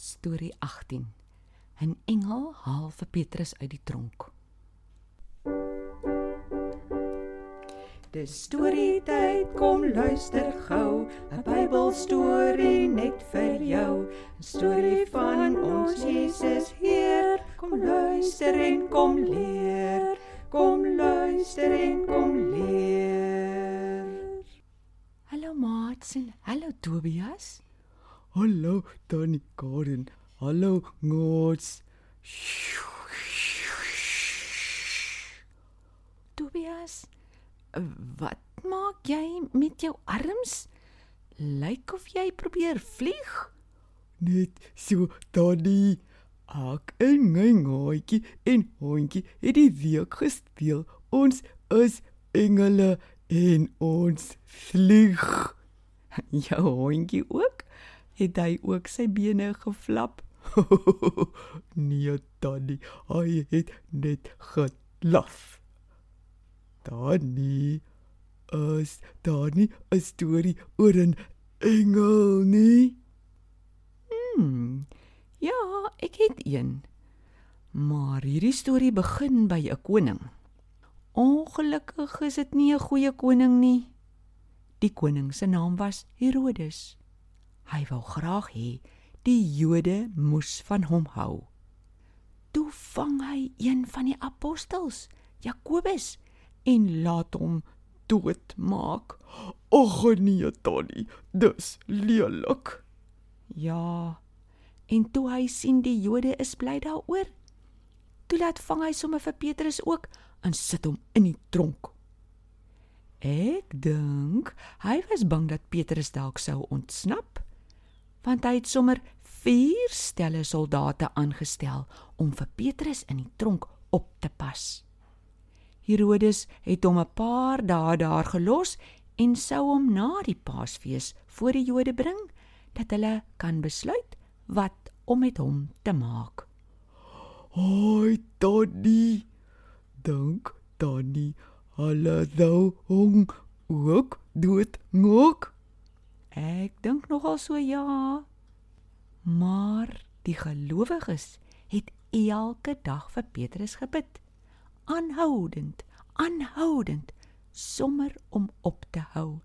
Storie 18. 'n Engel haal vir Petrus uit die tronk. Dis storie tyd, kom luister gou, 'n Bybelstorie net vir jou, 'n storie van ons Jesus Heer. Kom luister en kom leer, kom luister en kom leer. Hallo maats en hallo Tobias. Hallo Tannie Karen. Hallo Ngots. Tobias, wat maak jy met jou arms? Lyk of jy probeer vlieg. Net so Tannie. Ek en my ngootjie en hondjie het die week gespeel. Ons is engele en ons vlieg. Jou hondjie ook? Het hy ook sy bene geflap? nee Tannie, hy het net geblaf. Tannie, is daar nie 'n storie oor 'n engel nie? Hmm. Ja, ek het een. Maar hierdie storie begin by 'n koning. Ongelukkig is dit nie 'n goeie koning nie. Die koning se naam was Herodes. Hy wou graag hê die Jode moes van hom hou. Toe vang hy een van die apostels, Jakobus, en laat hom doodmaak. Ag nee Tannie, dis lelik. Ja. En toe hy sien die Jode is bly daaroor, toe laat vang hy sommer vir Petrus ook en sit hom in die tronk. Ek dink hy was bang dat Petrus dalk sou ontsnap, want hy het sommer 4 stelle soldate aangestel om vir Petrus in die tronk op te pas. Herodes het hom 'n paar dae daar gelos en sou hom na die Paasfees voor die Jode bring dat hulle kan besluit wat om met hom te maak. Hoi Tannie. Dank. Hulle sou hom ook dood maak. Ek dink nogal so ja. Maar die gelowiges het elke dag vir Petrus gebid. Aanhoudend, aanhoudend, sommer om op te hou.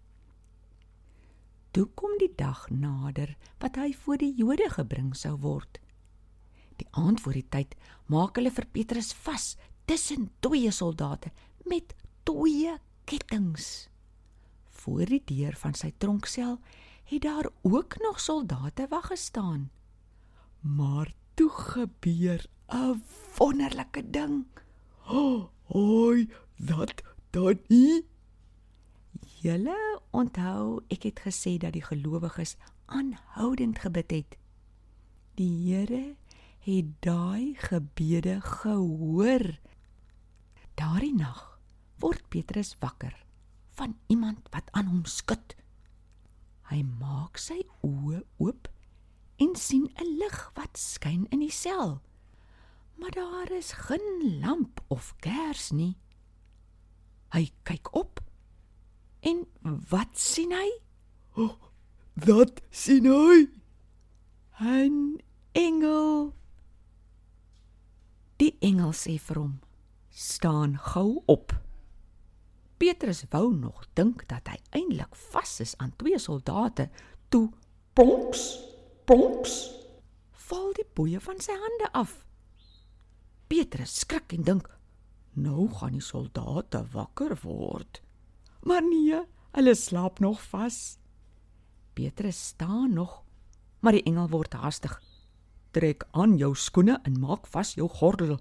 Toe kom die dag nader wat hy voor die Jode gebring sou word. Die aand voor die tyd maak hulle vir Petrus vas tussen twee soldate met twee kettinge. Voor die deur van sy tronksel het daar ook nog soldate wag gestaan. Maar toe gebeur 'n wonderlike ding. Oh, oi, dat Tannie. Julle onthou ek het gesê dat die gelowiges aanhoudend gebid het. Die Here het daai gebede gehoor. Daardie nag word Petrus wakker van iemand wat aan hom skud. Hy maak sy oë oop en sien 'n lig wat skyn in die sel. Maar daar is geen lamp of kers nie. Hy kyk op en wat sien hy? Oh, dat sien hy. 'n Engel. Die engel sê vir hom: "Staan gou op." Petrus wou nog dink dat hy eintlik vas is aan twee soldate, toe plonks, plonks, val die boeye van sy hande af. Petrus skrik en dink: "Nou gaan die soldate wakker word." Maar nee, hulle slaap nog vas. Petrus staan nog, maar die engel word haastig. "Trek aan jou skoene en maak vas jou gordel.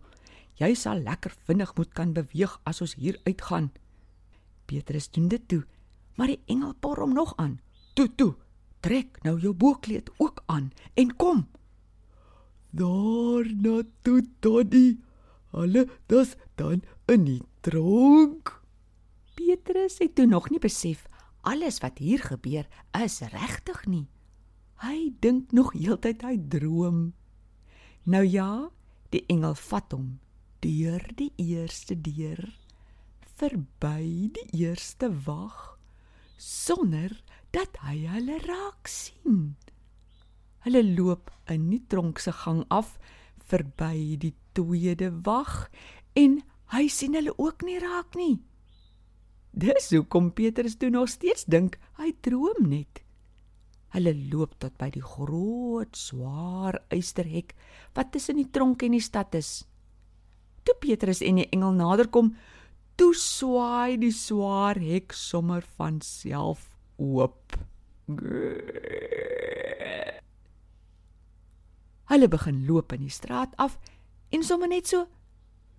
Jy sal lekker vinnig moet kan beweeg as ons hier uitgaan." Petrus doen dit toe, maar die engel por hom nog aan. "Toe, toe, trek nou jou boekleed ook aan en kom." Daar na toe Tannie. Hulle dis dan in die tronk. Petrus het toe nog nie besef alles wat hier gebeur is regtig nie. Hy dink nog heeltyd hy droom. Nou ja, die engel vat hom deur die eerste deur verby die eerste wag sonder dat hy hulle raak sien. Hulle loop in die tronk se gang af verby die tweede wag en hy sien hulle ook nie raak nie. Dis hoekom Petrus toe nog steeds dink hy droom net. Hulle loop tot by die groot swaar eysterhek wat tussen die tronk en die stad is. Toe Petrus en die engel naderkom, toe swaai die swaar hek sommer van self oop. Hulle begin loop in die straat af en sommer net so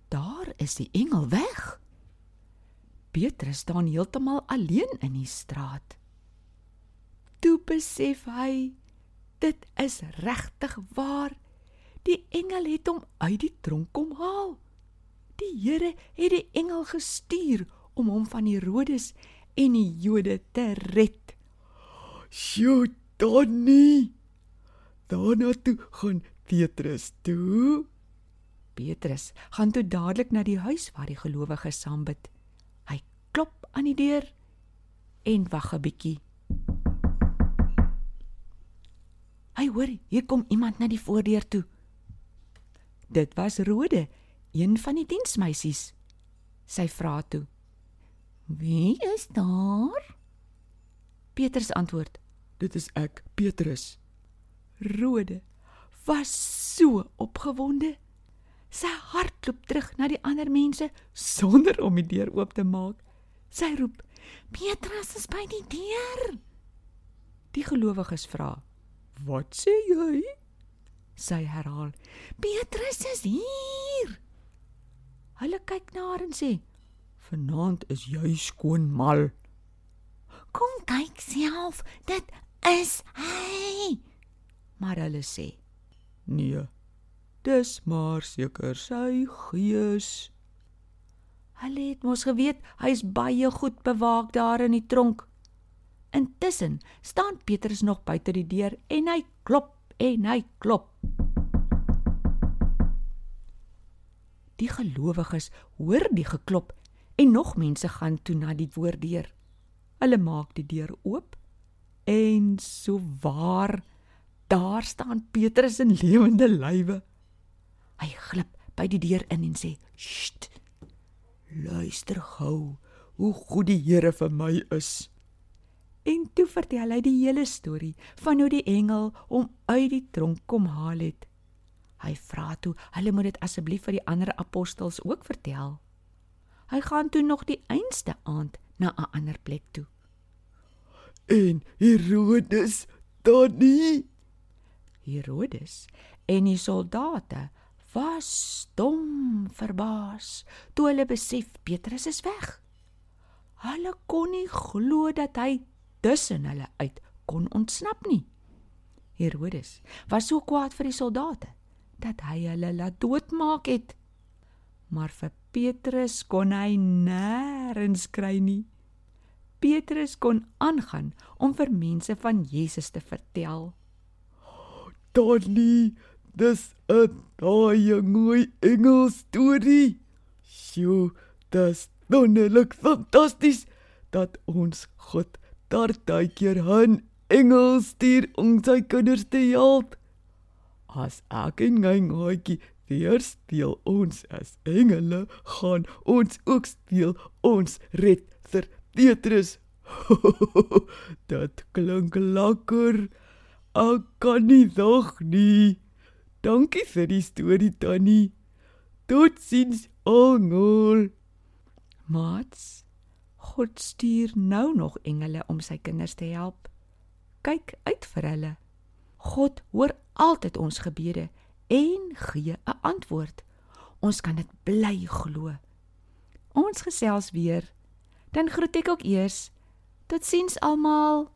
daar is die engel weg. Petrus staan heeltemal alleen in die straat. Toe besef hy dit is regtig waar. Die engel het hom uit die tronk kom haal. Die Here het die engel gestuur om hom van Herodes en die Jode te red. "Sjoe, Donnie!" Daarna toe gaan Petrus toe. Petrus gaan toe dadelik na die huis waar die gelowiges saam bid. Hy klop aan die deur en wag 'n bietjie. Hy hoor, hier kom iemand na die voordeur toe. Dit was Rode, een van die diensmeisies. Sy vra toe: "Wie is daar?" Petrus antwoord: "Dit is ek, Petrus." Rode was so opgewonde. Sy hardloop terug na die ander mense sonder om die deur oop te maak. Sy roep: "Petrus is by die deur." Die gelowiges vra: Wat sê jy? Sy herhaal: Petrus is hier. Hulle kyk na haar en sê: Vanaand is jy skoon mal. Kom kyk self, dit is hy. Maar hulle sê: Nee. Dis maar seker sy gees. Hulle het mos geweet hy's baie goed bewaak daar in die tronk. Intussen staan Petrus nog buite die deur en hy klop en hy klop. Die gelowiges hoor die geklop en nog mense gaan toe na die voordeur. Hulle maak die deur oop en so waar daar staan Petrus in lewende lywe. Hy glip by die deur in en sê: "Sst. Luister gou hoe goed die Here vir my is." En toe vertel hy die hele storie van hoe die engel hom uit die tronk kom haal het. Hy vra toe, hulle moet dit asseblief vir die ander apostels ook vertel. Hy gaan toe nog die einste aand na 'n ander plek toe. En Herodes dan nie. Herodes en die soldate was stom verbaas toe hulle besef Petrus is weg. Hulle kon nie glo dat hy tussen hulle uit kon ontsnap nie. Herodes was so kwaad vir die soldate dat hy hulle laat doodmaak het. Maar vir Petrus kon hy nêrens kry nie. Petrus kon aangaan om vir mense van Jesus te vertel. Donnie, dis 'n baie mooi engel storie. Sjoe, dis wonderlik fantasties dat ons God daar daai keer 'n engel stuur om sy kinders te help. As ek en my maatjie weer speel ons as engele, gaan ons ook speel ons red vir Petrus. Dit klink lekker. Ek kan nie dog nie. Dankie vir die storie Tannie. Totsiens, ongol. Mats God stuur nou nog engele om sy kinders te help. Kyk uit vir hulle. God hoor altyd ons gebede en gee 'n antwoord. Ons kan dit bly glo. Ons gesels weer. Dan groet ek ook eers. Totsiens almal.